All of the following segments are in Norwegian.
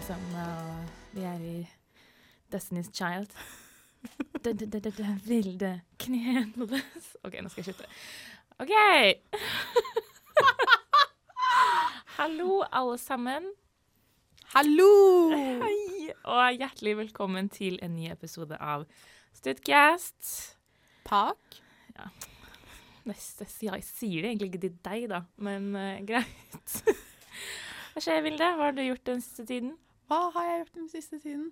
Meg som uh, vi er i Destiny's Child. Vilde knedles OK, nå skal jeg slutte. OK! Hallo, alle sammen. Hallo! Hei, og hjertelig velkommen til en ny episode av Studcast. Ja. Neste, jeg sier det egentlig ikke til deg, da, men uh, greit. Hva skjer, Vilde? Hva har du gjort den siste tiden? Hva har jeg gjort den siste tiden?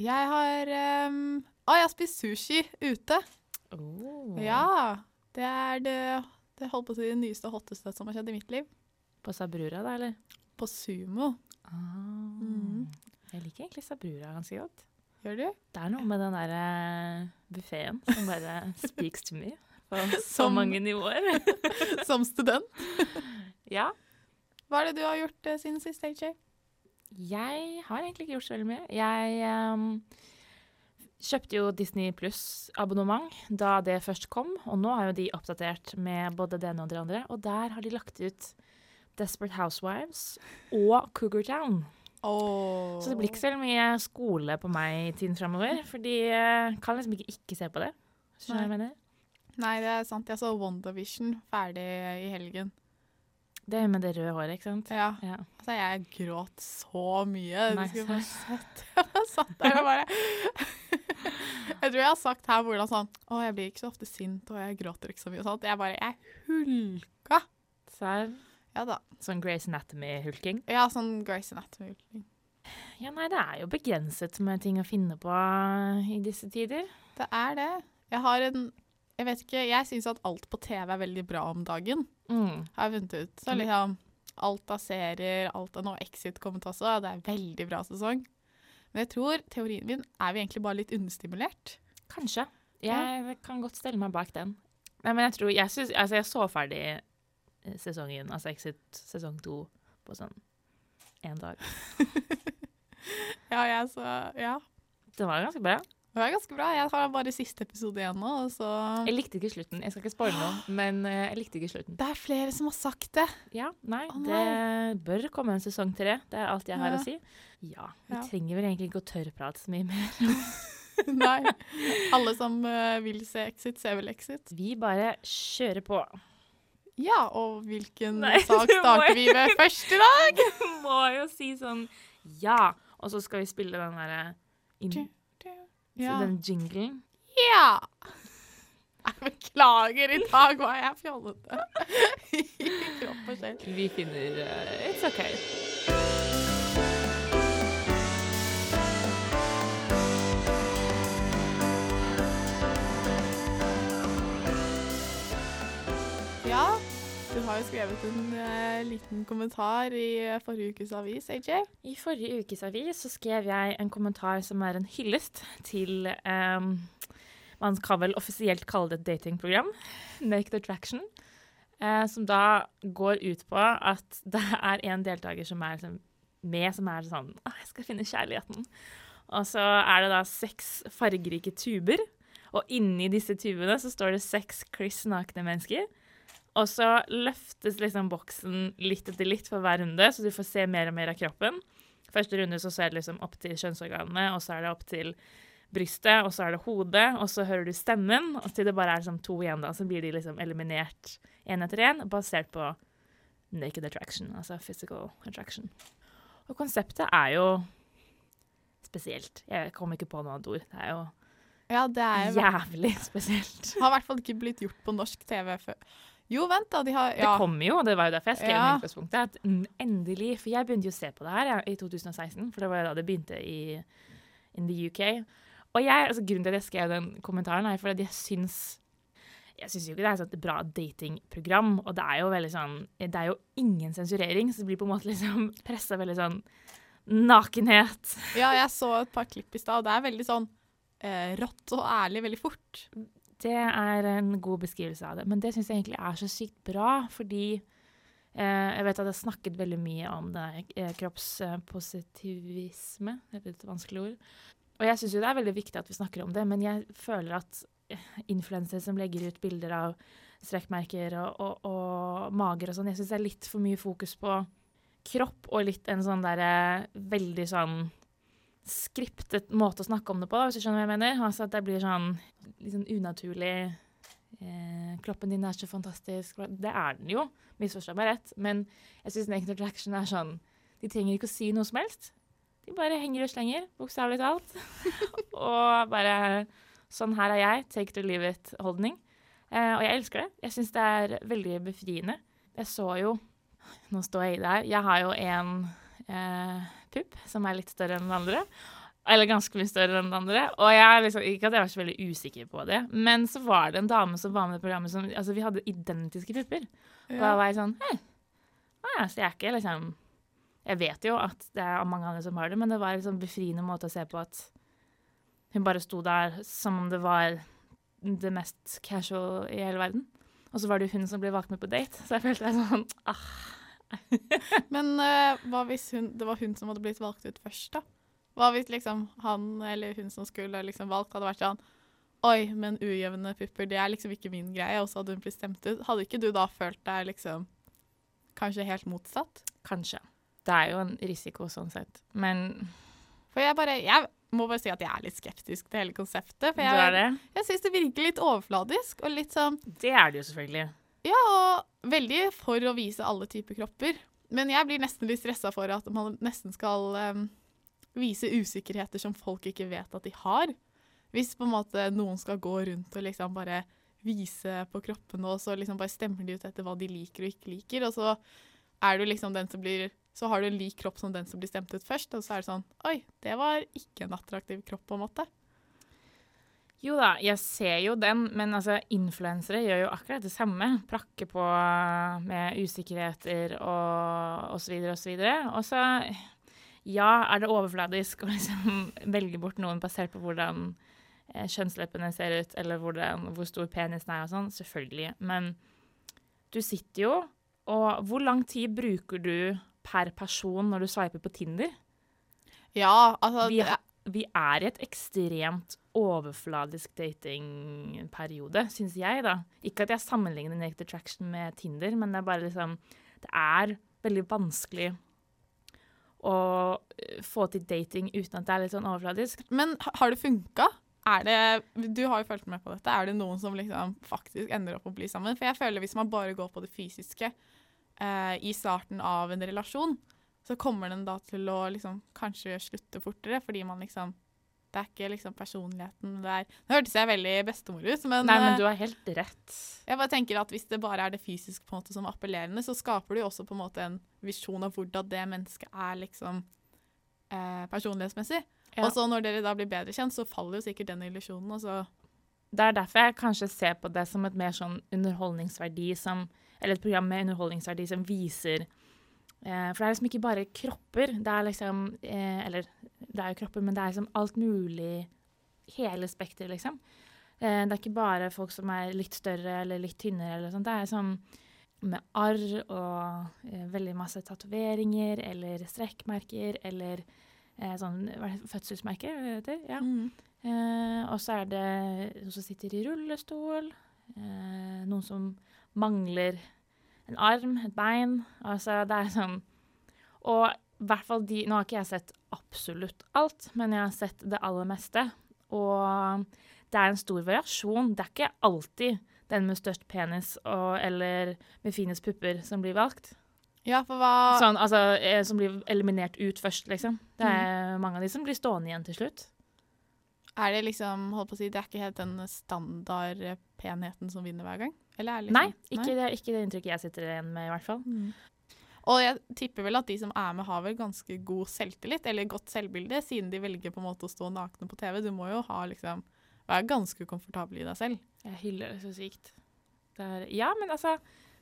Jeg har um, Å, jeg har spist sushi ute. Oh. Ja. Det er det, det holdt på å si det nyeste og hotteste som har skjedd i mitt liv. På Sabrura, da, eller? På sumo. Ah. Mm. Jeg liker egentlig Sabrura ganske godt. Gjør du? Det er noe med den der uh, buffeen som bare speaks to me på så Som- mange nivåer. Som student. ja. Hva er det du har gjort uh, siden sist, AJ? Jeg har egentlig ikke gjort så veldig mye. Jeg um, kjøpte jo Disney Pluss-abonnement da det først kom, og nå har jo de oppdatert med både det ene og det andre, og der har de lagt ut Desperate Housewives og Cougar Town. Oh. Så det blir ikke så mye skole på meg i tiden framover, for de kan liksom ikke ikke se på det. Skjønner du hva jeg mener? Nei, det er sant. Jeg så WandaVision ferdig i helgen. Det er med det røde håret, ikke sant? Ja. Ja. Altså, jeg gråt så mye. Du Nei, skulle bare sett. Jeg satt der og bare Jeg tror jeg har sagt her hvordan sånn Å, jeg blir ikke så ofte sint, og jeg gråter ikke så mye og sånt. Jeg bare Jeg hulka. Serr? Ja da. Sånn Grace Anatomy-hulking? Ja, sånn Grace Anatomy-hulking. Ja, nei, det er jo begrenset med ting å finne på i disse tider. Det er det. Jeg har en Jeg vet ikke, jeg syns at alt på TV er veldig bra om dagen. Mm. Har jeg funnet ut. Så liksom Alt av serier, alt av nå Exit kommet også. Det er en veldig bra sesong. Men jeg tror teorien min er vi egentlig bare litt understimulert. Kanskje. Jeg kan godt stelle meg bak den. Nei, men jeg tror Jeg, synes, altså jeg så ferdig eh, sesongen, altså Exit sesong to, på sånn én dag. Ja, jeg så Ja. Det var ganske bra. Det var ganske bra. Jeg har bare siste episode igjen nå, så Jeg likte ikke slutten. Jeg skal ikke spoile noe, men eh, jeg likte ikke slutten. Det er flere som har sagt det. Ja, nei, Å, det bør komme en sesong til Det Det er alt jeg har Ja. å si. Ja, vi Ja. trenger vel egentlig ikke å tørrprate så mye mer. Nei. Alle som eh, vil se Exit, ser vel Exit. Vi bare kjører på. Ja, og hvilken Nei, sak starter vi med først i dag? Må jo si sånn ja, og så skal vi spille den derre inn- Ja. Den jinglen. ja. Jeg beklager, i dag var jeg fjollete. I kropp og sjel. Vi finner uh, It's OK. Har jo skrevet en uh, liten kommentar i eh, forrige ukes avis, AJ. I forrige ukes avis så skrev jeg en kommentar som er en hyllest til um, Man kan vel offisielt kalle det et datingprogram, Naked Attraction. Uh, som da går ut på at det er en deltaker som er liksom med, som er sånn «Åh, Jeg skal finne kjærligheten. Og så er det da seks fargerike tuber. Og inni disse tubene så står det seks kliss nakne mennesker. Og så løftes liksom boksen litt etter litt for hver runde, så du får se mer og mer av kroppen. Første runde så ser det liksom opp til kjønnsorganene, og så er det opp til brystet, og så er det hodet, og så hører du stemmen, og til det bare er liksom to igjen, da, så blir de liksom eliminert én etter én, basert på naked attraction, altså physical attraction. Og konseptet er jo spesielt. Jeg kom ikke på noe annet ord. Det er jo Ja, det er jævlig spesielt. Har i hvert fall ikke blitt gjort på norsk TV før. Jo, vent da, de har Det kommer jo, og det var jo derfor jeg skrev Ja. i utgangspunktet, at mm, endelig For jeg begynte jo å se på det her ja, i 2016, for det var da det begynte i in the UK. Og jeg, altså Grunnen til at jeg skrev den kommentaren, er fordi jeg syns jeg syns jo ikke det er et bra datingprogram, og det er jo veldig sånn Det er jo ingen sensurering, så det blir på en måte liksom pressa veldig sånn nakenhet. ja, jeg så et par klipp i stad, og det er veldig sånn eh, rått og ærlig veldig fort. Det er en god beskrivelse av det. Men det syns jeg egentlig er så sykt bra, fordi eh, jeg vet at jeg har snakket veldig mye om det eh, kroppspositivisme. Det er et vanskelig ord. Og jeg syns jo det er veldig viktig at vi snakker om det, men jeg føler at influensere som legger ut bilder av strekkmerker og, og, og mager og sånn, jeg syns det er litt for mye fokus på kropp og litt en sånn derre veldig sånn skriptet måte å snakke om det på, hvis du skjønner hva jeg mener. Altså at det blir sånn litt sånn unaturlig eh, Kroppen din er så fantastisk. Det er den jo, misforstå meg rett, men jeg syns Naked Attraction er sånn De trenger ikke å si noe som helst. De bare henger og slenger, bokstavelig talt. og bare Sånn her er jeg. Take to leave it-holdning. Eh, og jeg elsker det. Jeg syns det er veldig befriende. Jeg så jo Nå står jeg her. Jeg har jo en eh, pupp som er litt større enn den andre. Eller ganske mye større enn den andre. Og jeg liksom, Ikke at jeg var så veldig usikker på det, men så var det en dame som var med i programmet som Altså, vi hadde identiske pupper. Og da var jeg sånn Hei. Ja, så jeg er ikke liksom Jeg vet jo at det er mange andre som har det, men det var en sånn befriende måte å se på at hun bare sto der som om det var det mest casual i hele verden. Og så var det jo hun som ble valgt med på date, så jeg følte jeg sånn ah. Men uh, hva hvis hun, det var hun som hadde blitt valgt ut først, da? Hva hvis liksom han eller hun som skulle liksom valgt, hadde vært sånn Oi, men ujevne pupper, det er liksom ikke min greie, og så hadde hun blitt stemt ut. Hadde ikke du da følt deg liksom kanskje helt motsatt? Kanskje. Det er jo en risiko sånn sett, men For jeg bare Jeg må bare si at jeg er litt skeptisk til hele konseptet. For du er jeg, det? jeg syns det virker litt overfladisk og litt sånn Det er det jo selvfølgelig. Ja, og veldig for å vise alle typer kropper. Men jeg blir nesten litt stressa for at man nesten skal um, vise usikkerheter som folk ikke vet at de har. Hvis på en måte noen skal gå rundt og liksom bare vise på kroppene, og så liksom bare stemmer de ut etter hva de liker og ikke liker, og så er du liksom den som blir Så har du en lik kropp som den som blir stemt ut først, og så er det sånn Oi, det var ikke en attraktiv kropp, på en måte. Jo da, jeg ser jo den, men altså, influensere gjør jo akkurat det samme. Prakker på med usikkerheter og osv. og så videre. Og så, ja, er det overfladisk å liksom velge bort noen basert på hvordan eh, kjønnsleppene ser ut, eller hvordan, hvor stor penisen er og sånn. Selvfølgelig. Men du sitter jo, og hvor lang tid bruker du per person når du sveiper på Tinder? Ja, altså Vi, vi er i et ekstremt overfladisk datingperiode, syns jeg, da. Ikke at jeg sammenligner Naked Attraction med Tinder, men det er bare liksom Det er veldig vanskelig å eh, få til dating uten at det er litt sånn overfladisk. Men har det funka? Er det, du har jo fulgt med på dette. Er det noen som liksom faktisk ender opp å bli sammen? For jeg føler hvis man bare går på det fysiske eh, i starten av en relasjon, så kommer den da til å liksom kanskje slutte fortere, fordi man liksom Det er ikke liksom personligheten det er Nå hørtes jeg veldig bestemor ut, men, Nei, men eh, du har helt rett. jeg bare tenker at hvis det bare er det fysiske på en måte som er appellerende, så skaper du jo også på en måte en visjon av hvordan det mennesket er liksom eh, personlighetsmessig. Ja. Og så når dere da blir bedre kjent, så faller jo sikkert den illusjonen. Og så Det er derfor jeg kanskje ser på det som et mer sånn underholdningsverdi som Eller et program med underholdningsverdi som viser eh, For det er liksom ikke bare kropper. Det er liksom eh, Eller det er jo kropper, men det er liksom alt mulig Hele spekteret, liksom. Eh, det er ikke bare folk som er litt større eller litt tynnere eller sånt. Det er sånn med arr og eh, veldig masse tatoveringer eller strekkmerker eller eh, sånn hva er fødselsmerker, er det heter? Ja. Eh, og så er det noen som sitter i rullestol, eh, noen som mangler en arm, et bein. Altså, det er sånn Og i hvert fall de Nå har ikke jeg sett absolutt alt, men jeg har sett det aller meste. Og det er en stor variasjon. Det er ikke alltid den med størst penis og, eller med finest pupper som blir valgt. Ja, for hva Sånn, altså, eh, som blir eliminert ut først, liksom. Det er mange av de som blir stående igjen til slutt. Er det liksom holdt på å si, Det er ikke helt den standardpenheten som vinner hver gang? Eller er det liksom, Nei, ikke, Det, ikke det inntrykket jeg sitter igjen med, i hvert fall. Mm. Og jeg tipper vel at de som er med, har vel ganske god selvtillit, eller godt selvbilde, siden de velger på en måte å stå nakne på TV. Du må jo ha liksom være ganske komfortabel i deg selv. Jeg hyller det så sykt. Det er, ja, men altså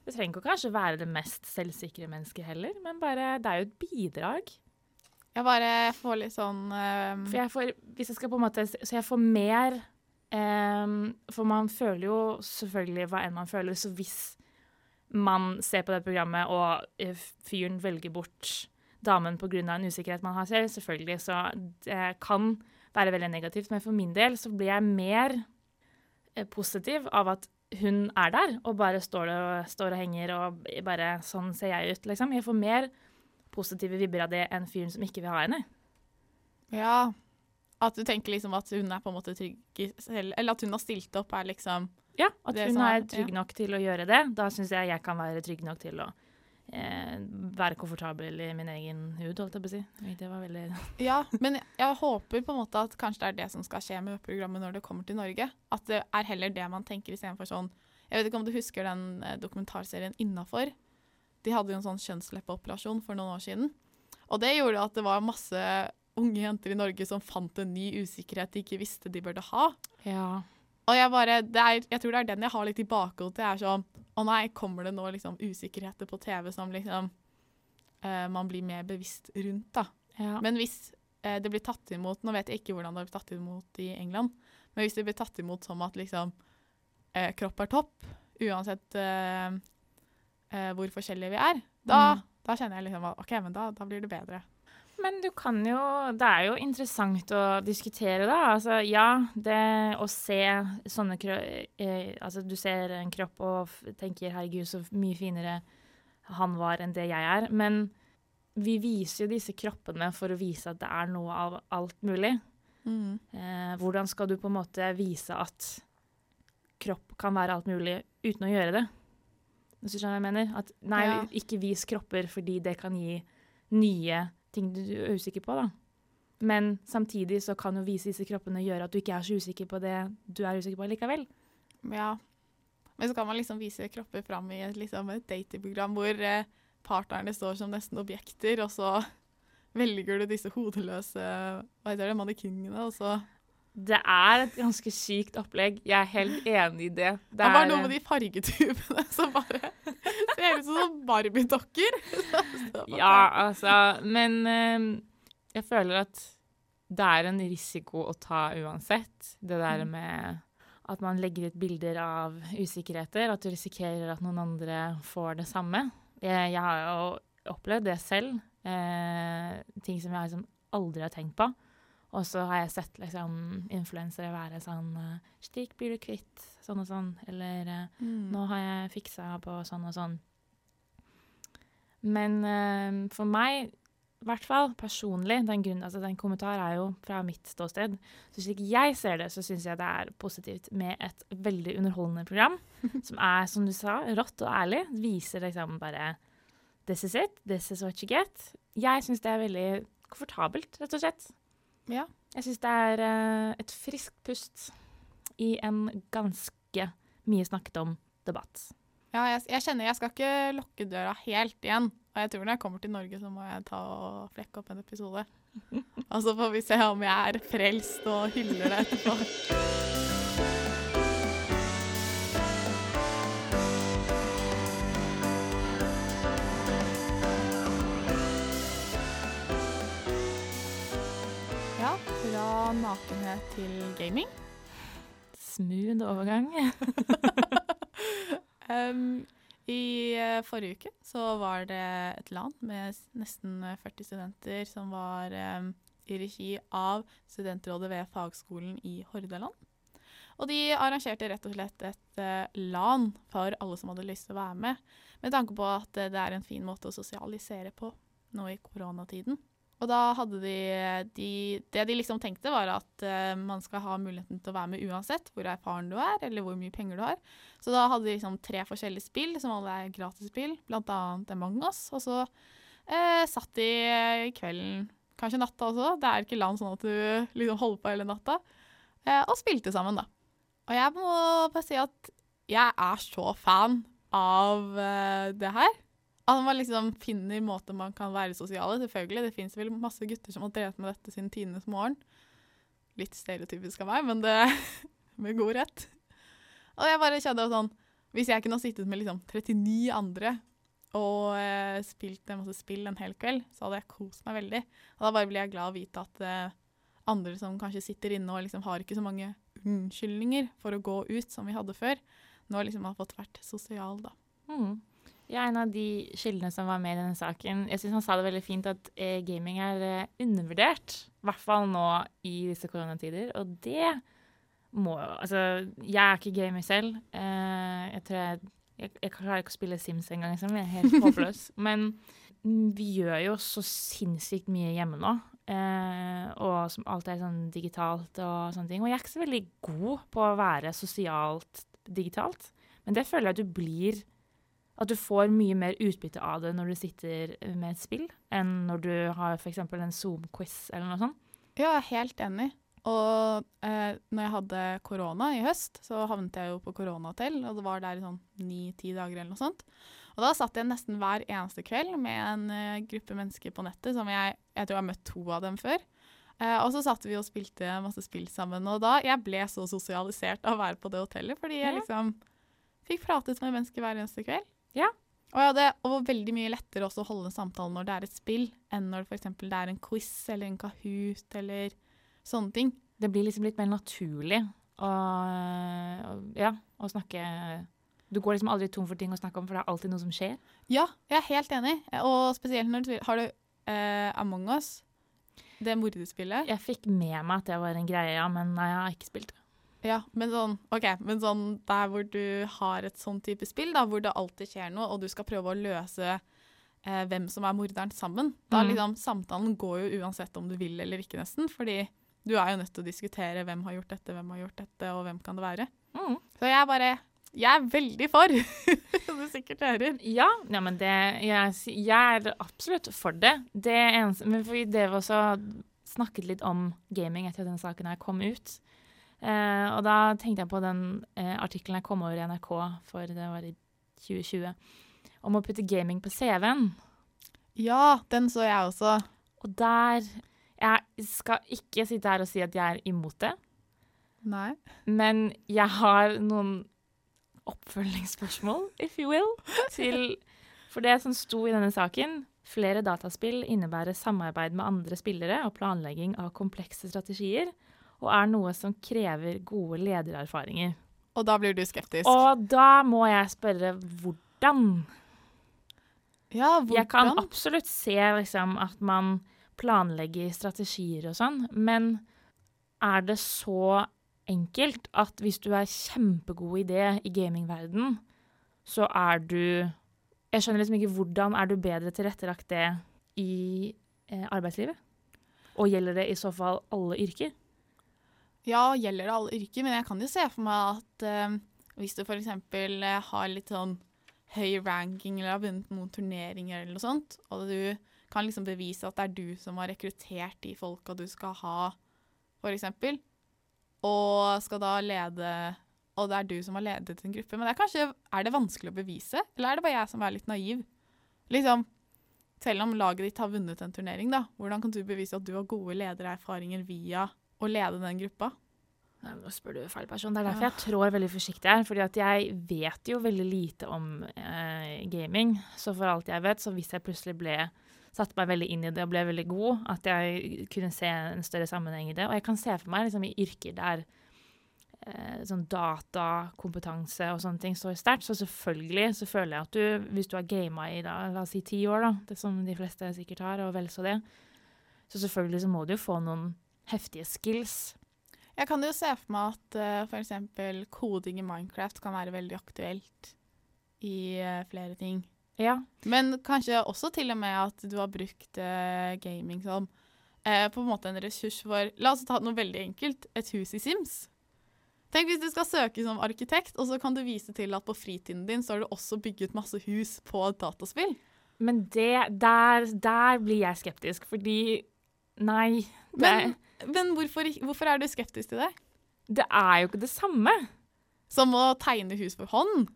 Du trenger ikke kanskje være det mest selvsikre mennesket heller, men bare Det er jo et bidrag. Jeg bare får litt sånn um... For jeg får Hvis jeg skal på en måte Så jeg får mer um, For man føler jo selvfølgelig hva enn man føler, så hvis man ser på det programmet, og eh, fyren velger bort damen pga. en usikkerhet man har selv, selvfølgelig, så det kan være veldig negativt. Men for min del så blir jeg mer eh, positiv av at hun er der, og bare står, og, står og henger og bare Sånn ser jeg ut, liksom. Jeg får mer positive vibber av det enn fyren som ikke vil ha henne. Ja. At du tenker liksom at hun er på en måte trygg i selv, eller at hun har stilt opp, er liksom Ja, at hun er- er trygg nok til å gjøre det. Da syns jeg jeg kan være trygg nok til å eh, være komfortabel i min egen hud, holdt jeg på å si. Det var veldig Ja, men jeg, jeg håper på en måte at kanskje det er det som skal skje med programmet når det kommer til Norge. At det er heller det man tenker istedenfor sånn Jeg vet ikke om du husker den eh, dokumentarserien Innafor? De hadde jo en sånn kjønnsleppeoperasjon for noen år siden. Og det gjorde at det var masse unge jenter i Norge som fant en ny usikkerhet de ikke visste de burde ha. Ja. Og jeg bare, det er, jeg tror det er den jeg har litt i bakhodet. Jeg er sånn Å nei, kommer det nå liksom usikkerheter på TV som liksom uh, man blir mer bevisst rundt, da. ja. Men hvis uh, det blir tatt imot Nå vet jeg ikke hvordan det blir tatt imot i England, men hvis det blir tatt imot som at liksom uh, kropp er topp, uansett eh, hvor forskjellige vi er, da, Mm. da kjenner jeg liksom at OK, men da, da blir det bedre. Men du kan jo Det er jo interessant å diskutere, da. Altså, ja, det å se sånne. Eh, altså, du ser en kropp og tenker 'herregud, så mye finere han var enn det jeg er'. Men vi viser jo disse kroppene for å vise at det er noe av alt mulig. Eh, hvordan skal du på en måte vise at kropp kan være alt mulig uten å gjøre det? Hvis du skjønner hva jeg mener? At nei, Ja. ikke vis kropper fordi det kan gi nye ting du er usikker på, da. Men samtidig så kan jo vise disse kroppene gjøre at du ikke er så usikker på det du er usikker på likevel. Ja. Men så kan man liksom vise kropper fram i et, liksom, et datingprogram hvor eh, partnerne står som nesten objekter, og så velger du disse hodeløse hva heter det, mannekingene, og så Det er et ganske sykt opplegg. Jeg er helt enig i det. Det er bare noe med de fargetubene som bare ser ut som Barbie-dokker. Ja, altså Men eh, jeg føler at det er en risiko å ta uansett. Det der Mm. med at man legger ut bilder av usikkerheter, at du risikerer at noen andre får det samme. Jeg, jeg har jo opplevd det selv. Eh, ting som jeg liksom aldri har tenkt på. Og så har jeg sett liksom, influensere være sånn eh, 'Slik blir du kvitt sånn og sånn', eller eh, Mm. nå har jeg fiksa på sånn og sånn. Men uh, for meg, i hvert fall personlig, den, grunnen, altså den kommentar er jo fra mitt ståsted. Så slik jeg ser det, så syns jeg det er positivt med et veldig underholdende program. som er, som du sa, rått og ærlig. Viser liksom bare This is it. This is what you get. Jeg syns det er veldig komfortabelt, rett og slett. Ja. Jeg syns det er eh, et friskt pust i en ganske mye snakket om debatt. Ja, jeg, jeg kjenner jeg skal ikke lukke døra helt igjen. Og jeg tror når jeg kommer til Norge, så må jeg ta og flekke opp en episode. Og så får vi se om jeg er frelst og hyller det etterpå. Nakenhet til gaming. Smooth overgang. Um, I uh, forrige uke så var det et land med nesten eh, 40 studenter som var um, i regi av studentrådet ved fagskolen i Hordaland. Og de arrangerte rett og slett et uh, LAN for alle som hadde lyst til å være med, med tanke på at uh, det er en fin måte å sosialisere på nå i koronatiden. Og da hadde de, de Det de liksom tenkte, var at uh, man skal ha muligheten til å være med uansett hvor erfaren du er, eller hvor mye penger du har. Så da hadde de liksom tre forskjellige spill, som alle er gratisspill, annet Among us. Og så uh, satt de i kvelden, kanskje natta også, det er ikke land sånn at du liksom holder på hele natta, uh, og spilte sammen, da. Og jeg må bare si at jeg er så fan av det her. At man liksom finner måter man kan være sosiale. Selvfølgelig, det fins vel masse gutter som har drevet med dette siden tidenes morgen. Litt stereotypisk av meg, men det med god rett. Og jeg bare kjente sånn Hvis jeg kunne ha sittet med liksom 39 andre og eh, spilt en masse spill en hel kveld, så hadde jeg kost meg veldig. Og da bare blir jeg glad å vite at eh, andre som kanskje sitter inne og liksom har ikke så mange unnskyldninger for å gå ut som vi hadde før, nå liksom har fått vært sosial, da. Mm. Er en av de kildene som var med i denne saken. Jeg syns han sa det veldig fint at eh, gaming er eh, undervurdert. I hvert fall nå i disse koronatider. Og det må jo Altså, jeg er ikke gamer selv. Eh, jeg tror jeg, jeg Jeg klarer ikke å spille Sims engang, liksom. Jeg er helt håpløs. Men vi gjør jo så sinnssykt mye hjemme nå. Eh, og som alt er sånn digitalt og sånne ting. Og jeg er ikke så veldig god på å være sosialt digitalt. Men det føler jeg at du blir At du får mye mer utbytte av det når du sitter med et spill, enn når du har f.eks. en Zoom-quiz eller noe sånt. Ja, jeg er helt enig. Og eh, når jeg hadde korona i høst, så havnet jeg jo på koronahotell, og det var der i sånn ni-ti dager eller noe sånt. Og da satt jeg nesten hver eneste kveld med en eh, gruppe mennesker på nettet som jeg, jeg tror jeg har møtt to av dem før. Eh, og så satt vi og spilte masse spill sammen. Og da jeg ble så sosialisert av å være på det hotellet, fordi jeg liksom fikk pratet med mennesker hver eneste kveld. Ja. Og, ja, det er veldig mye lettere også å holde en samtale når det er et spill, enn når det f.eks. det er en quiz eller en Kahoot eller sånne ting. Det blir liksom litt mer naturlig å, ja, å snakke Du går liksom aldri tom for ting å snakke om, for det er alltid noe som skjer. Ja, jeg er helt enig. Og spesielt når du Har du eh, Among us? Det mordespillet? Jeg fikk med meg at det var en greie, ja, men nei, jeg har ikke spilt det. Ja, men sånn, ok, men sånn der hvor du har et sånn type spill, da, hvor det alltid skjer noe, og du skal prøve å løse eh, hvem som er morderen sammen, da Mm. liksom samtalen går jo uansett om du vil eller ikke nesten, fordi du er jo nødt til å diskutere hvem har gjort dette, hvem har gjort dette, og hvem kan det være. Mm. Så jeg bare, jeg er veldig for, som du sikkert hører. Ja, ja, men det jeg, jeg er absolutt for det. Det eneste Men fordi det var også snakket litt om gaming etter at denne saken her kom ut. Eh, og da tenkte jeg på den eh, artikkelen jeg kom over i NRK for det var i 2020, om å putte gaming på CV-en. Ja, den så jeg også. Og der Jeg skal ikke sitte her og si at jeg er imot det, Nei. men jeg har noen oppfølgingsspørsmål, if you will, til For det som sto i denne saken, flere dataspill innebærer samarbeid med andre spillere og planlegging av komplekse strategier, og er noe som krever gode ledererfaringer. Og da blir du skeptisk. Og da må jeg spørre hvordan? ja, hvordan? Jeg kan absolutt se liksom, at man planlegger strategier og sånn, men er det så enkelt at hvis du er kjempegod i det i gamingverden, så er du Jeg skjønner liksom ikke hvordan er du bedre tilrettelagt det i eh, arbeidslivet? Og gjelder det i så fall alle yrker? Ja, gjelder det alle yrker, men jeg kan jo se for meg at eh, hvis du f.eks. Uh, har litt sånn høy ranking eller har vunnet noen turneringer eller noe sånt, og du kan liksom bevise at det er du som har rekruttert de folka du skal ha, f.eks., og skal da lede Og det er du som har ledet en gruppe. Men det er kanskje Er det vanskelig å bevise, eller er det bare jeg som er litt naiv? Liksom, selv om laget ditt har vunnet en turnering, da, hvordan kan du bevise at du har gode ledererfaringer via å lede den gruppa? Nei, Nå spør du feil person. Det er derfor jeg trår veldig forsiktig her. fordi at jeg vet jo veldig lite om eh, gaming. Så for alt jeg vet, så hvis jeg plutselig ble satte meg veldig inn i det og ble veldig god, at jeg kunne se en større sammenheng i det. Og jeg kan se for meg liksom, i yrker der eh, sånn datakompetanse og sånne ting står sterkt, så selvfølgelig så føler jeg at du, hvis du har gama i da, la oss si ti år, da, det som de fleste sikkert har, og vel så det, så selvfølgelig så må du jo få noen heftige skills. Jeg kan jo se for meg at uh, f.eks. koding i Minecraft kan være veldig aktuelt i uh, flere ting. Ja, Men kanskje også til og med at du har brukt uh, gaming som uh, på en måte en ressurs for La oss ta noe veldig enkelt. Et hus i Sims. Tenk hvis du skal søke som arkitekt, og så kan du vise til at på fritiden din så har du også bygget masse hus på dataspill. Men det, der, der blir jeg skeptisk, fordi Nei. Det, Men, men hvorfor, hvorfor er du skeptisk til det? det er jo ikke det samme. Som å tegne hus for hånd?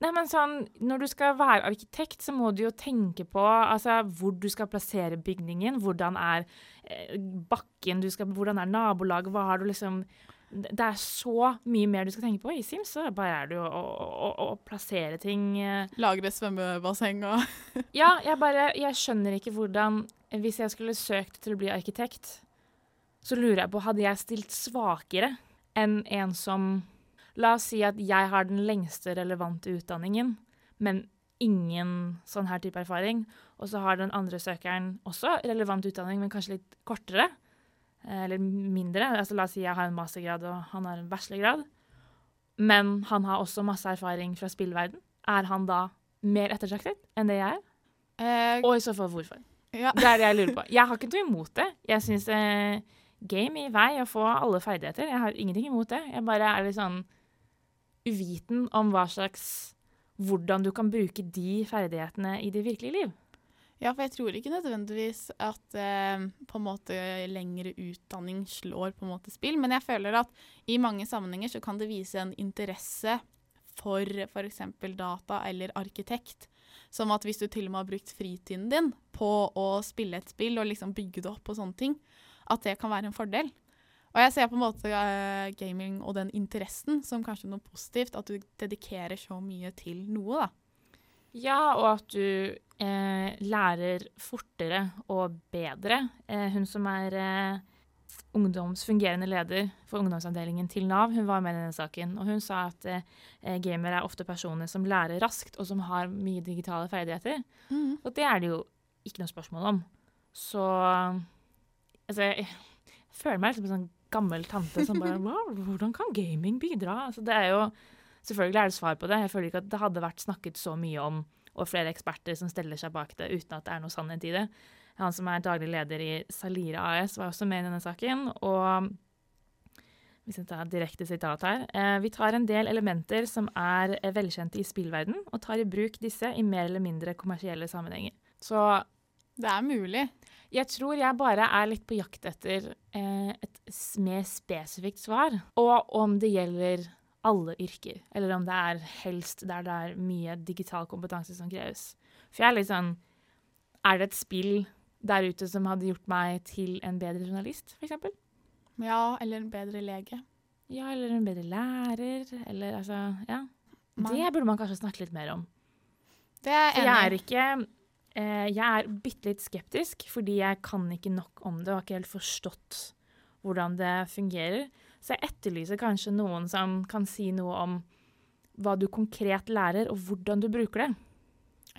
Nei, men sånn, Når du skal være arkitekt, så må du jo tenke på altså, hvor du skal plassere bygningen. Hvordan er eh, bakken, du skal, hvordan er nabolaget, hva har du liksom Det er så mye mer du skal tenke på. I Sims så bare er det jo å, å, å, å plassere ting eh, Lagre svømmebasseng og Ja, jeg bare Jeg skjønner ikke hvordan Hvis jeg skulle søkt til å bli arkitekt, så lurer jeg på Hadde jeg stilt svakere enn en som La oss si at jeg har den lengste relevante utdanningen, men ingen sånn her type erfaring. Og så har den andre søkeren også relevant utdanning, men kanskje litt kortere. eh, Eller mindre. Altså, la oss si jeg har en mastergrad og han har en bachelorgrad. Men han har også masse erfaring fra spillverden. Er han da mer ettertraktet enn det jeg er? Eh, Og i så fall hvorfor. ja. Det er det jeg lurer på. Jeg har ikke noe imot det. Jeg syns eh, game i vei å få alle ferdigheter. Jeg har ingenting imot det. Jeg bare er litt sånn uviten om hva slags Hvordan du kan bruke de ferdighetene i det virkelige liv. Ja, for jeg tror ikke nødvendigvis at eh, på en måte lengre utdanning slår på en måte spill, men jeg føler at i mange sammenhenger så kan det vise en interesse for f.eks. data eller arkitekt. Som at hvis du til og med har brukt fritiden din på å spille et spill og liksom bygge det opp og sånne ting, at det kan være en fordel. Og jeg ser på en måte uh, gaming og den interessen som kanskje noe positivt, at du dedikerer så mye til noe, da. Ja, og at du eh, lærer fortere og bedre. Eh, hun som er eh, ungdomsfungerende leder for ungdomsavdelingen til Nav, hun var med i denne saken. Og hun sa at eh, gamere er ofte personer som lærer raskt, og som har mye digitale ferdigheter. Og det er det jo ikke noe spørsmål om. Så altså, jeg, føler meg liksom som en sånn gammel tante som bare wow, Hvordan kan gaming bidra? Altså, det er jo, selvfølgelig er det svar på det. Jeg føler ikke at det hadde vært snakket så mye om, og flere eksperter som steller seg bak det uten at det er noe sannhet i det. Han som er daglig leder i Salira AS, var også med i denne saken. og hvis jeg tar direkte sitat her. Eh, vi tar en del elementer som er eh, velkjente i spillverden, og tar i bruk disse i mer eller mindre kommersielle sammenhenger. Så Det er mulig. jeg tror jeg bare er litt på jakt etter eh, et mer spesifikt svar. Og om det gjelder alle yrker, eller om det er helst der det er mye digital kompetanse som kreves. For jeg er litt sånn Er det et spill der ute som hadde gjort meg til en bedre journalist, f.eks.? Ja, eller en bedre lege. Ja, eller en bedre lærer, eller altså Ja. Man- Det burde man kanskje snakke litt mer om. Det er For jeg er ikke Jeg er bitte litt skeptisk, fordi jeg kan ikke nok om det og har ikke helt forstått hvordan det fungerer. Så jeg etterlyser kanskje noen som kan si noe om hva du konkret lærer, og hvordan du bruker det.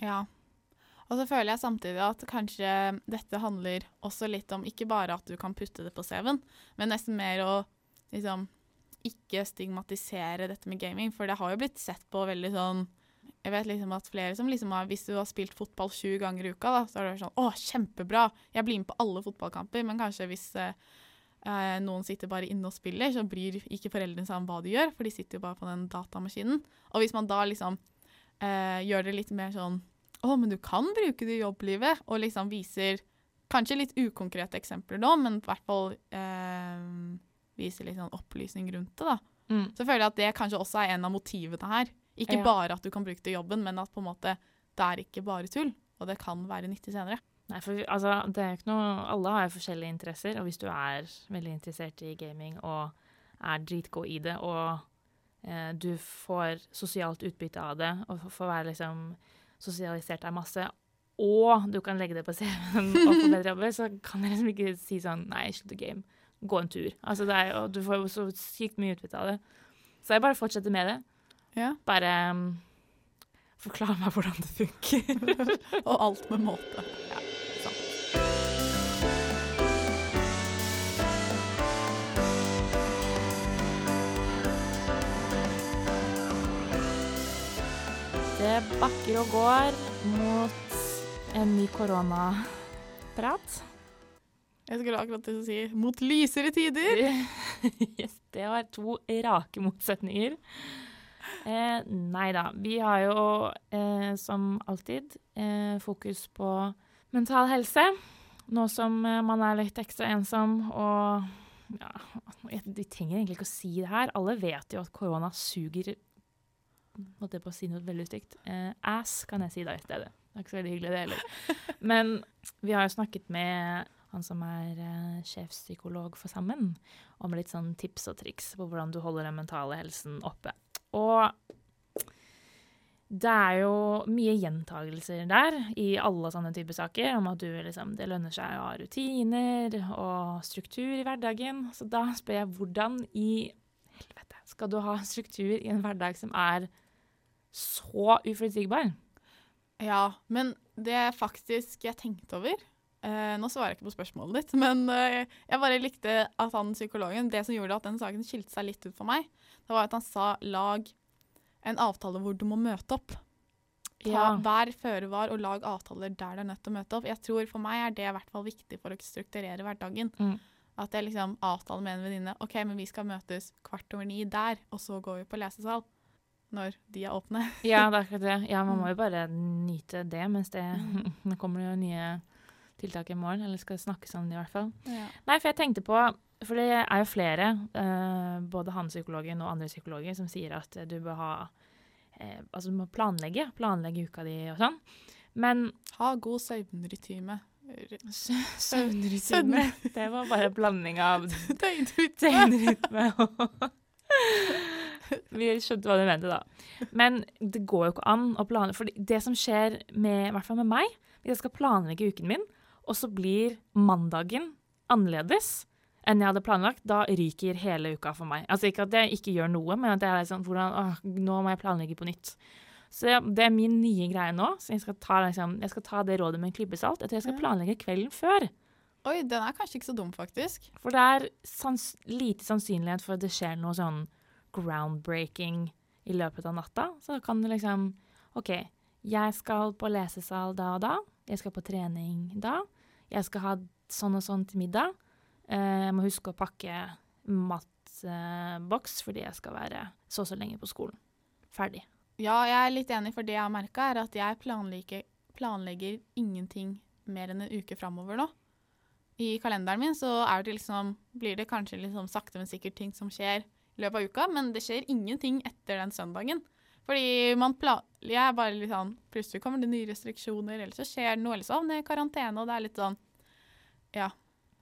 Ja. Og så føler jeg samtidig at kanskje dette handler også litt om ikke bare at du kan putte det på CV-en, men nesten mer å liksom ikke stigmatisere dette med gaming, for det har jo blitt sett på veldig sånn Jeg vet liksom at flere som liksom har Hvis du har spilt fotball sju ganger i uka, da, så er det sånn Å, kjempebra! Jeg blir med på alle fotballkamper. Men kanskje hvis eh, eh, noen sitter bare inne og spiller, så bryr ikke foreldrene seg om hva de gjør, for de sitter jo bare på den datamaskinen. Og hvis man da liksom eh, gjør det litt mer sånn Å, men du kan bruke det i jobblivet, og liksom viser kanskje litt ukonkrete eksempler nå, men i hvert fall eh, viser litt sånn opplysning rundt det, da. Så føler jeg at det kanskje også er en av motivene her. Ikke Ja. bare at du kan bruke det i jobben, men at på en måte det er ikke bare tull, og det kan være nyttig senere. Nei, for altså, det er ikke noe Alle har jo forskjellige interesser, og hvis du er veldig interessert i gaming og er dritgod i det, og eh, du får sosialt utbytte av det, og får være liksom sosialisert deg masse, og du kan legge det på CV-en og få bedre jobber, så kan jeg liksom ikke si sånn Nei, slutt å game. Gå en tur. Altså, det er, og du får jo så sykt mye utbytte av det. Så jeg bare fortsetter med det. Ja. Bare um, forklar meg hvordan det funker. Og alt med måte. Det bakker og går mot en ny koronaprat. Jeg skulle akkurat til å si 'mot lysere tider'. yes, det var to rake motsetninger. Eh, nei da. Vi har jo eh, som alltid eh, fokus på mental helse. Nå som eh, man er litt ekstra ensom og ja, Vi trenger egentlig ikke å si det her. Alle vet jo at korona suger Måtte jeg på å si noe veldig stygt. Eh, ass kan jeg si da i stedet. Det er ikke så veldig hyggelig, det heller. Men vi har jo snakket med han som er eh, sjefspsykolog for Sammen, om litt sånn tips og triks på hvordan du holder den mentale helsen oppe. Og det er jo mye gjentagelser der i alle sånne typer saker, om at du liksom, det lønner seg å ha rutiner og struktur i hverdagen. Så da spør jeg hvordan i helvete skal du ha struktur i en hverdag som er så uforutsigbar? Ja, men det faktisk jeg tenkte over eh, Nå svarer jeg ikke på spørsmålet ditt, men uh, jeg bare likte at han psykologen Det som gjorde at den saken skilte seg litt ut for meg, det var at han sa lag en avtale hvor du må møte opp. ta, Ja. vær føre var og lag avtaler der du er nødt til å møte opp. Jeg tror For meg er det i hvert fall viktig for å strukturere hverdagen. Mm. At jeg liksom avtaler med en venninne OK, men vi skal møtes kvart over ni der, og så går vi på lesesal. Når de er åpne. Ja, det er akkurat det. Ja, man må jo bare nyte det mens det kommer jo nye tiltak i morgen, eller skal snakkes om det i hvert fall. Ja. Nei, for jeg tenkte på For det er jo flere, eh, både han psykologen og andre psykologer, som sier at du bør ha eh, Altså du må planlegge. Planlegge uka di og sånn. Men Ha god søvnrytme. søvnrytme Det var bare en blanding av døgnrytme og Vi skjønte hva du mente, da. Men det går jo ikke an å planlegge. For det som skjer med, i hvert fall med meg, hvis jeg skal planlegge uken min, og så blir mandagen annerledes enn jeg hadde planlagt, da ryker hele uka for meg. Altså ikke at jeg ikke gjør noe, men at jeg er sånn hvordan, åh, Nå må jeg planlegge på nytt. Så det, det er min nye greie nå. Så jeg skal ta, liksom, jeg skal ta det rådet med en klype salt. Jeg tror jeg skal planlegge kvelden før. Oi, den er kanskje ikke så dum, faktisk. For det er sans lite sannsynlighet for at det skjer noe sånn groundbreaking i løpet av natta. Så da kan du liksom OK, jeg skal på lesesal da og da. Jeg skal på trening da. Jeg skal ha sånn og sånn til middag. Eh, jeg må huske å pakke matboks fordi jeg skal være så og så lenge på skolen. Ferdig. Ja, jeg er litt enig, for det jeg har merka, er at jeg planlegger, planlegger ingenting mer enn en uke framover nå. I kalenderen min så det liksom, blir det kanskje liksom sakte, men sikkert ting som skjer i løpet av uka, men det skjer ingenting etter den søndagen. Fordi man pla jeg er bare litt sånn Plutselig kommer det nye restriksjoner, eller så skjer det noe, eller så havner jeg i karantene, og det er litt sånn Ja.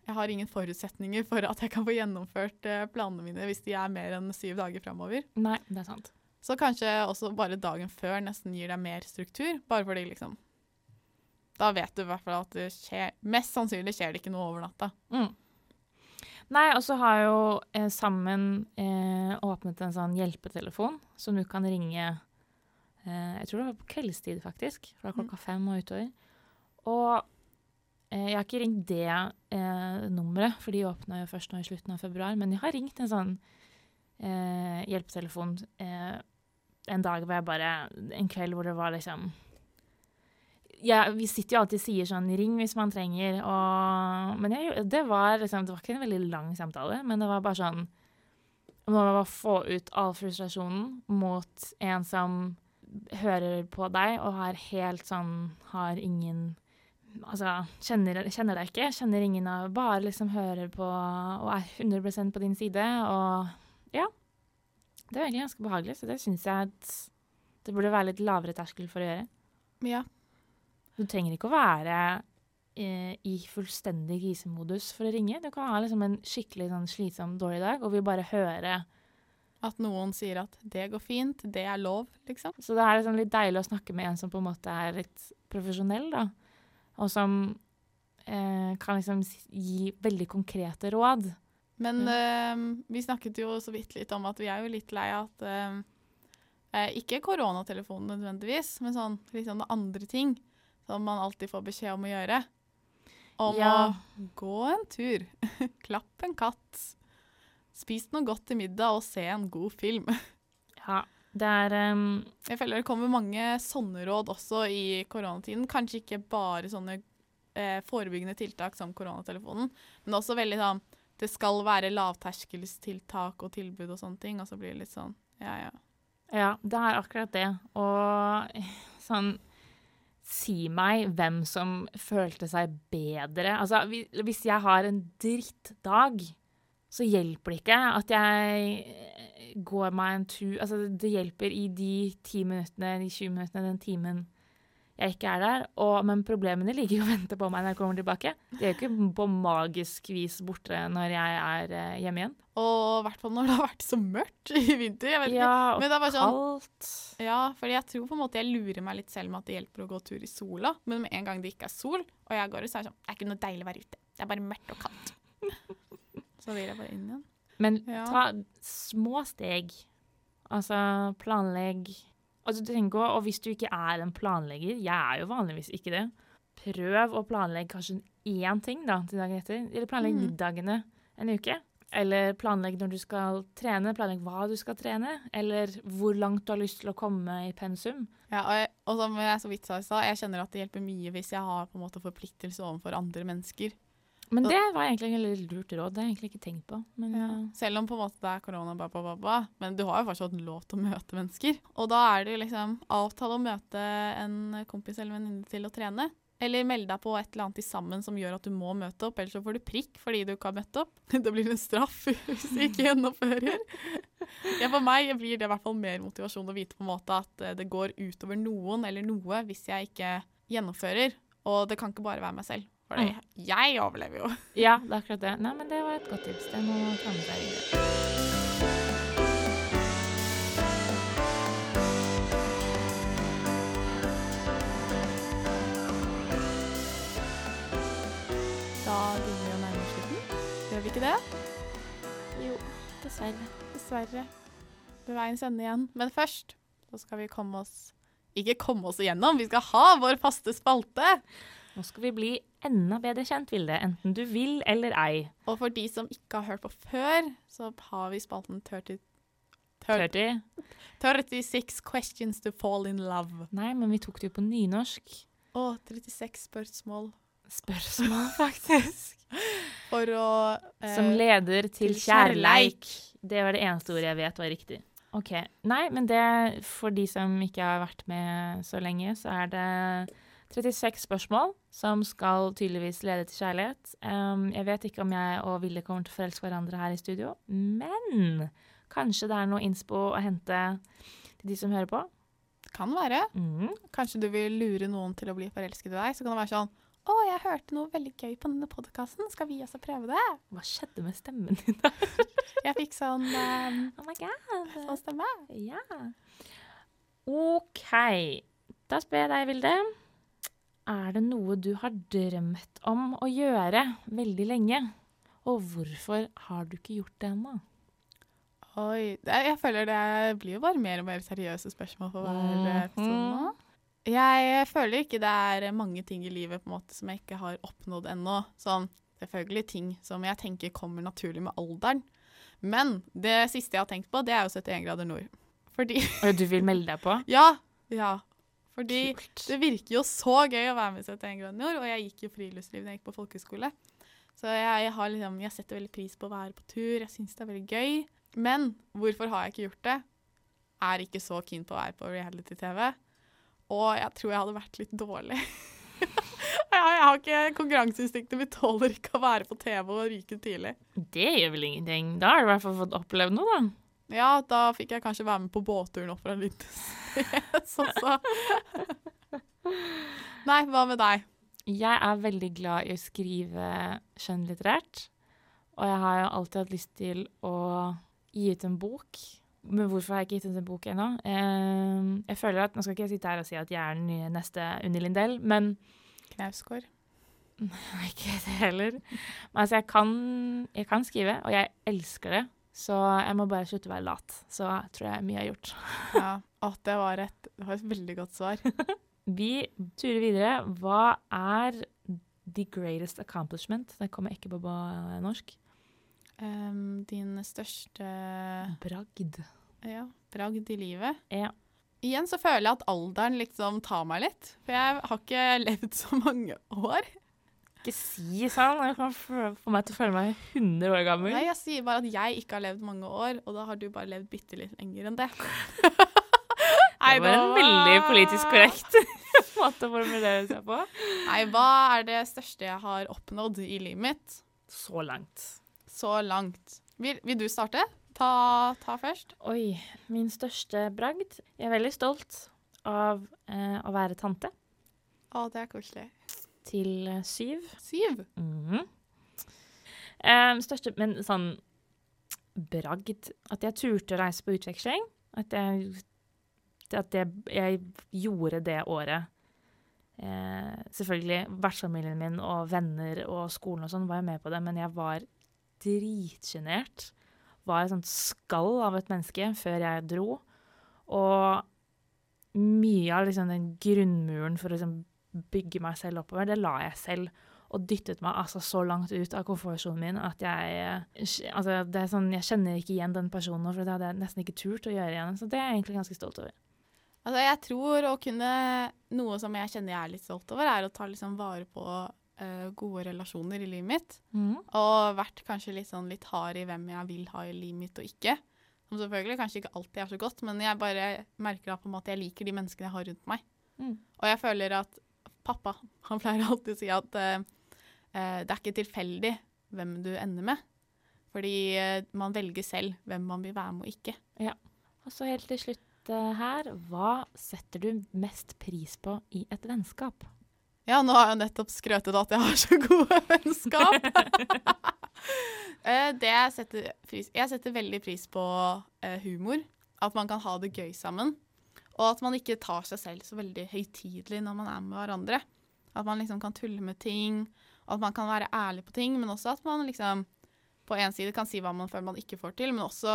Jeg har ingen forutsetninger for at jeg kan få gjennomført eh, planene mine hvis de er mer enn syv dager framover. Nei, det er sant. Så kanskje også bare dagen før nesten gir deg mer struktur, bare fordi liksom Da vet du i hvert fall at det skjer Mest sannsynlig skjer det ikke noe over natta. Mm. Nei, og så har jo eh, Sammen eh, åpnet en sånn hjelpetelefon som du kan ringe eh, Jeg tror det var på kveldstid, faktisk. Fra klokka fem og utover. Og eh, jeg har ikke ringt det eh, nummeret, for de åpna jo først nå i slutten av februar. Men jeg har ringt en sånn eh, hjelpetelefon eh, en dag hvor jeg bare En kveld hvor det var liksom ja, vi sitter jo alltid og sier sånn 'ring hvis man trenger', og Men jeg, det var liksom Det var ikke en veldig lang samtale, men det var bare sånn Nå må bare få ut all frustrasjonen mot en som hører på deg og har helt sånn Har ingen Altså, kjenner, kjenner deg ikke, kjenner ingen av Bare liksom hører på og er 100% på din side, og ja. Det er egentlig ganske behagelig, så det syns jeg at det burde være litt lavere terskel for å gjøre. Ja. Du trenger ikke å være eh, i fullstendig krisemodus for å ringe. Du kan ha liksom en skikkelig sånn, slitsom, dårlig dag, og vi bare høre. At noen sier at 'det går fint', 'det er lov', liksom. Så det er liksom litt deilig å snakke med en som på en måte er litt profesjonell, da. Og som eh, kan liksom gi veldig konkrete råd. Men øh, vi snakket jo så vidt litt om at vi er jo litt lei av at eh, Ikke koronatelefonen nødvendigvis, men sånn litt sånn andre ting som man alltid får beskjed om å gjøre. Om Ja. å gå en tur, klappe en katt, spise noe godt til middag og se en god film. Ja, det er um... Jeg føler det kommer mange sånne råd også i koronatiden. Kanskje ikke bare sånne eh, forebyggende tiltak som koronatelefonen, men også veldig sånn Det skal være lavterskelstiltak og tilbud og sånne ting, og så blir det litt sånn ja, ja. Ja, det er akkurat det. Og sånn Si meg hvem som følte seg bedre. Altså, hvis jeg har en drittdag, så hjelper det ikke at jeg går meg en tur Altså, det hjelper i de ti minuttene, de 20 minuttene, den timen jeg ikke er der. Og, men problemene ligger jo og venter på meg når jeg kommer tilbake. De er jo ikke på magisk vis borte når jeg er eh, hjemme igjen. Og i hvert fall når det har vært så mørkt i vinter. Jeg vet ikke. Ja, og Men det er bare sånn kaldt. Ja, fordi jeg tror på en måte jeg lurer meg litt selv med at det hjelper å gå tur i sola. Men med en gang det ikke er sol, og jeg går ut, så er det sånn Det er ikke noe deilig å være ute. Det er bare mørkt og kaldt. så vil jeg bare inn igjen. Men Ja. ta små steg. Altså planlegg. Altså, du tenker, og hvis du ikke er en planlegger, jeg er jo vanligvis ikke det, prøv å planlegge kanskje én ting da, til dagen etter. Eller planlegg Mm. middagene en uke. Eller planlegg når du skal trene, planlegg hva du skal trene. Eller hvor langt du har lyst til å komme i pensum. Ja, og, jeg, og som jeg så vidt sa i stad, jeg kjenner at det hjelper mye hvis jeg har på en måte forpliktelse overfor andre mennesker. Men det var egentlig en veldig lurt råd. Det har jeg egentlig ikke tenkt på. Men Ja. ja. Selv om på en måte det er korona, ba, ba, ba, ba, men du har jo fortsatt lov til å møte mennesker. Og da er det jo liksom avtale å møte en kompis eller venninne til å trene. Eller melde deg på et eller annet til sammen som gjør at du må møte opp, ellers så får du prikk fordi du ikke har møtt opp. Det blir en straff hvis du ikke gjennomfører. Ja, for meg blir det i hvert fall mer motivasjon å vite på en måte at eh, det går utover noen eller noe hvis jeg ikke gjennomfører. Og det kan ikke bare være meg selv. For jeg overlever jo. ja, det er akkurat det. Nei, men det var et godt tips. Det må ta med seg videre. Ikke det? Jo, dessverre. Dessverre. Ved veiens ende igjen. Men først så skal vi komme oss Ikke komme oss igjennom, vi skal ha vår faste spalte! Nå skal vi bli enda bedre kjent, Vilde. Enten du vil eller ei. Og for de som ikke har hørt på før, så har vi spalten 30, 30, 30? 36 questions to fall in love. Nei, men vi tok det jo på nynorsk. Å, 36 spørsmål Spørsmål, faktisk. for å eh, Som leder til, til kjærleik. Det var det eneste ordet jeg vet var riktig. Ok. Nei, men det, for de som ikke har vært med så lenge, så er det 36 spørsmål som skal tydeligvis lede til kjærlighet. Um, jeg vet ikke om jeg og Ville kommer til å forelske hverandre her i studio, men kanskje det er noe innspo å hente til de som hører på. Kan være. Mm. Kanskje du vil lure noen til å bli forelsket i deg. Så kan det være sånn Å, jeg hørte noe veldig gøy på denne podkasten. Skal vi også prøve det? Hva skjedde med stemmen din? da? Jeg fikk sånn um, Oh my god. sånn stemme. Ja. OK. Da spør jeg deg, Vilde. Er det noe du har drømt om å gjøre veldig lenge? Og hvorfor har du ikke gjort det ennå? Oi. Jeg føler det blir jo bare mer og mer seriøse spørsmål for hver Mhm. episode nå. Jeg føler ikke det er mange ting i livet på en måte som jeg ikke har oppnådd ennå. Sånn selvfølgelig ting som jeg tenker kommer naturlig med alderen. Men det siste jeg har tenkt på, det er jo 71 grader nord. Fordi du vil melde deg på? Ja. Ja. Fordi Kult. det virker jo så gøy å være med i 71 grader nord, og jeg gikk jo friluftsliv da jeg gikk på folkehøyskole. Så jeg, har liksom, jeg setter veldig pris på å være på tur, jeg syns det er veldig gøy. Men hvorfor har jeg ikke gjort det? Er ikke så keen på å være på reality-TV. Og jeg tror jeg hadde vært litt dårlig. jeg, jeg har ikke Konkurranseinstinktet mitt tåler ikke å være på TV og ryke tidlig. Det gjør vel ingenting. Da har du i hvert fall fått opplevd noe, da. Ja, da fikk jeg kanskje være med på båtturen opp fra også. Nei, hva med deg? Jeg er veldig glad i å skrive skjønnlitterært. Og jeg har jo alltid hatt lyst til å gi ut en bok. Men hvorfor har jeg ikke gitt ut en bok ennå? Eh, jeg føler at, Nå skal ikke jeg sitte her og si at jeg er den nye neste Unni Lindell, men Knausgård. ikke det heller. Men altså, jeg kan, jeg kan skrive, og jeg elsker det. Så jeg må bare slutte å være lat. Så tror jeg mye er gjort. Ja, at det, var et, det var et veldig godt svar. Vi turer videre. Hva er the greatest accomplishment? Det kommer ikke på ba- norsk. Um, din største Bragd. ja, bragd i livet? Ja. Igjen så føler jeg at alderen liksom tar meg litt. For jeg har ikke levd så mange år. Ikke si sånn. Jeg kan få få meg til å føle meg 100 år gammel. Nei, jeg sier bare at jeg ikke har levd mange år, og da har du bare levd bitte litt lenger enn det. det var en veldig politisk korrekt måte å formulere seg på. Nei, hva er det største jeg har oppnådd i livet mitt Så langt. så langt? Vil, vil du starte? Ta, ta først. Oi, min største bragd. Jeg er veldig stolt av eh, å være tante Å, det er koselig. Til syv. syv. Syv. -hmm. um, største, men sånn bragd At jeg turte å reise på utveksling. At jeg, at jeg, jeg gjorde det året. Eh, selvfølgelig, vertsfamilien min og venner og skolen og sånn var jo med på det, men jeg var dritsjenert. Var et sånt skall av et menneske før jeg dro. Og mye av liksom den grunnmuren for å liksom bygge meg selv oppover, det la jeg selv. og dyttet meg altså så langt ut av komfortsonen min at jeg eh, altså det er sånn, Jeg kjenner ikke igjen den personen, for det hadde jeg nesten ikke turt å gjøre igjen. Så det er jeg egentlig ganske stolt over. Altså, jeg tror å kunne Noe som jeg kjenner jeg er litt stolt over, er å ta liksom vare på uh, gode relasjoner i livet mitt. Mm. Og vært kanskje litt sånn litt hard i hvem jeg vil ha i livet mitt og ikke. Som selvfølgelig kanskje ikke alltid er så godt, men jeg bare merker at på en måte jeg liker de menneskene jeg har rundt meg. Mm. Og jeg føler at pappa han pleier alltid å si at eh, eh, det er ikke tilfeldig hvem du ender med. Fordi eh, man velger selv hvem man vil være med og ikke. Og så helt til slutt eh, her, hva setter du mest pris på i et vennskap? Ja, nå har jeg nettopp skrøtet at jeg har så gode vennskap. Eh, det jeg setter pris Jeg setter veldig pris på eh, humor. At man kan ha det gøy sammen. Og at man ikke tar seg selv så veldig høytidelig når man er med hverandre. At man liksom kan tulle med ting, at man kan være ærlig på ting, men også at man liksom på en side kan si hva man føler man ikke får til, men også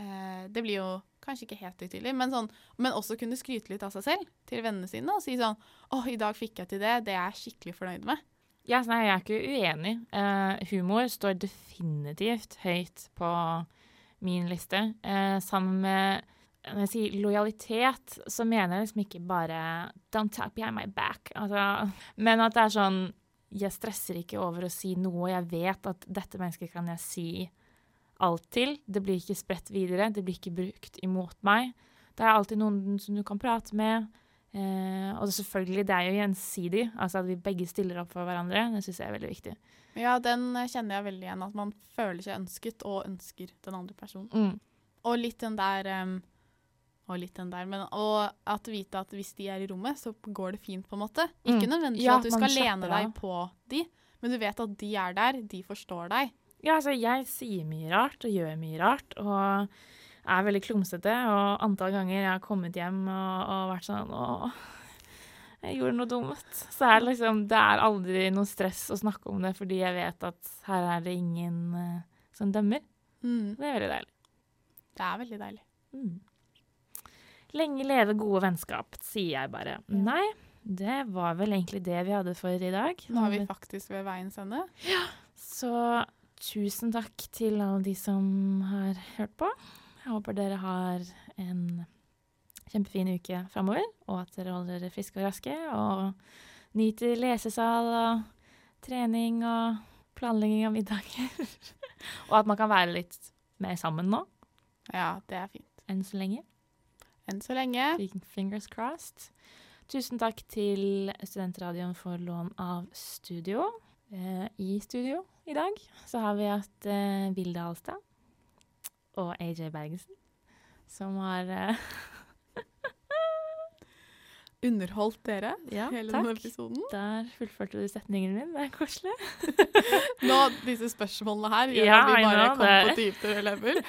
eh, Det blir jo kanskje ikke helt høytidelig, men, sånn, men også kunne skryte litt av seg selv til vennene sine og si sånn Å, i dag fikk jeg til det. Det er jeg skikkelig fornøyd med. Ja, nei, jeg er ikke uenig. Eh, humor står definitivt høyt på min liste. Eh, sammen med når jeg sier lojalitet, så mener jeg liksom ikke bare 'don't tap behind my back'. Altså, men at det er sånn Jeg stresser ikke over å si noe, jeg vet at dette mennesket kan jeg si alt til. Det blir ikke spredt videre, det blir ikke brukt imot meg. Det er alltid noen som du kan prate med. Eh, og selvfølgelig, det er jo gjensidig, altså at vi begge stiller opp for hverandre. Det syns jeg er veldig viktig. Ja, den eh, kjenner jeg veldig igjen. At man føler seg ønsket og ønsker den andre personen. Mm. Og litt den der em, Og litt den der, men og at vite at hvis de er i rommet, så går det fint, på en måte. Ikke Mm. nødvendigvis Ja, at du skal lene deg på de, men du vet at de er der, de forstår deg. Ja, altså, jeg sier mye rart og gjør mye rart, og er veldig klumsete. Og antall ganger jeg har kommet hjem og, og vært sånn Å, jeg gjorde noe dumt. Så er det liksom Det er aldri noe stress å snakke om det, fordi jeg vet at her er det ingen uh, som dømmer. Mm. Det er veldig deilig. Det er veldig deilig. Mm. Lenge leve gode vennskap, sier jeg bare. Nei, det var vel egentlig det vi hadde for i dag. Nå er vi faktisk ved veiens ende. Så tusen takk til alle de som har hørt på. Jeg håper dere har en kjempefin uke framover, og at dere holder dere friske og raske. Og nyter lesesal og trening og planlegging av middager. og at man kan være litt mer sammen nå, Ja, det er fint. enn så lenge. Enn så lenge. Fingers crossed. Tusen takk til Studentradioen for lån av studio. Eh, I studio i dag så har vi hatt eh, Vilde Alstad og AJ Bergensen, som har eh, Underholdt dere Ja, hele denne takk. episoden. Der fullførte du setningen min. Det er koselig. Nå, disse spørsmålene her gjør Ja, vi bare kom på dypere lever.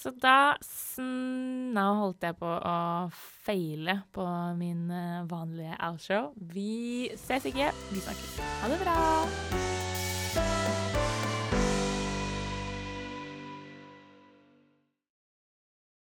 Så da Nå holdt jeg på å feile på min vanlige vanlige outro. Vi ses ikke. Vi snakkes. Ha det bra.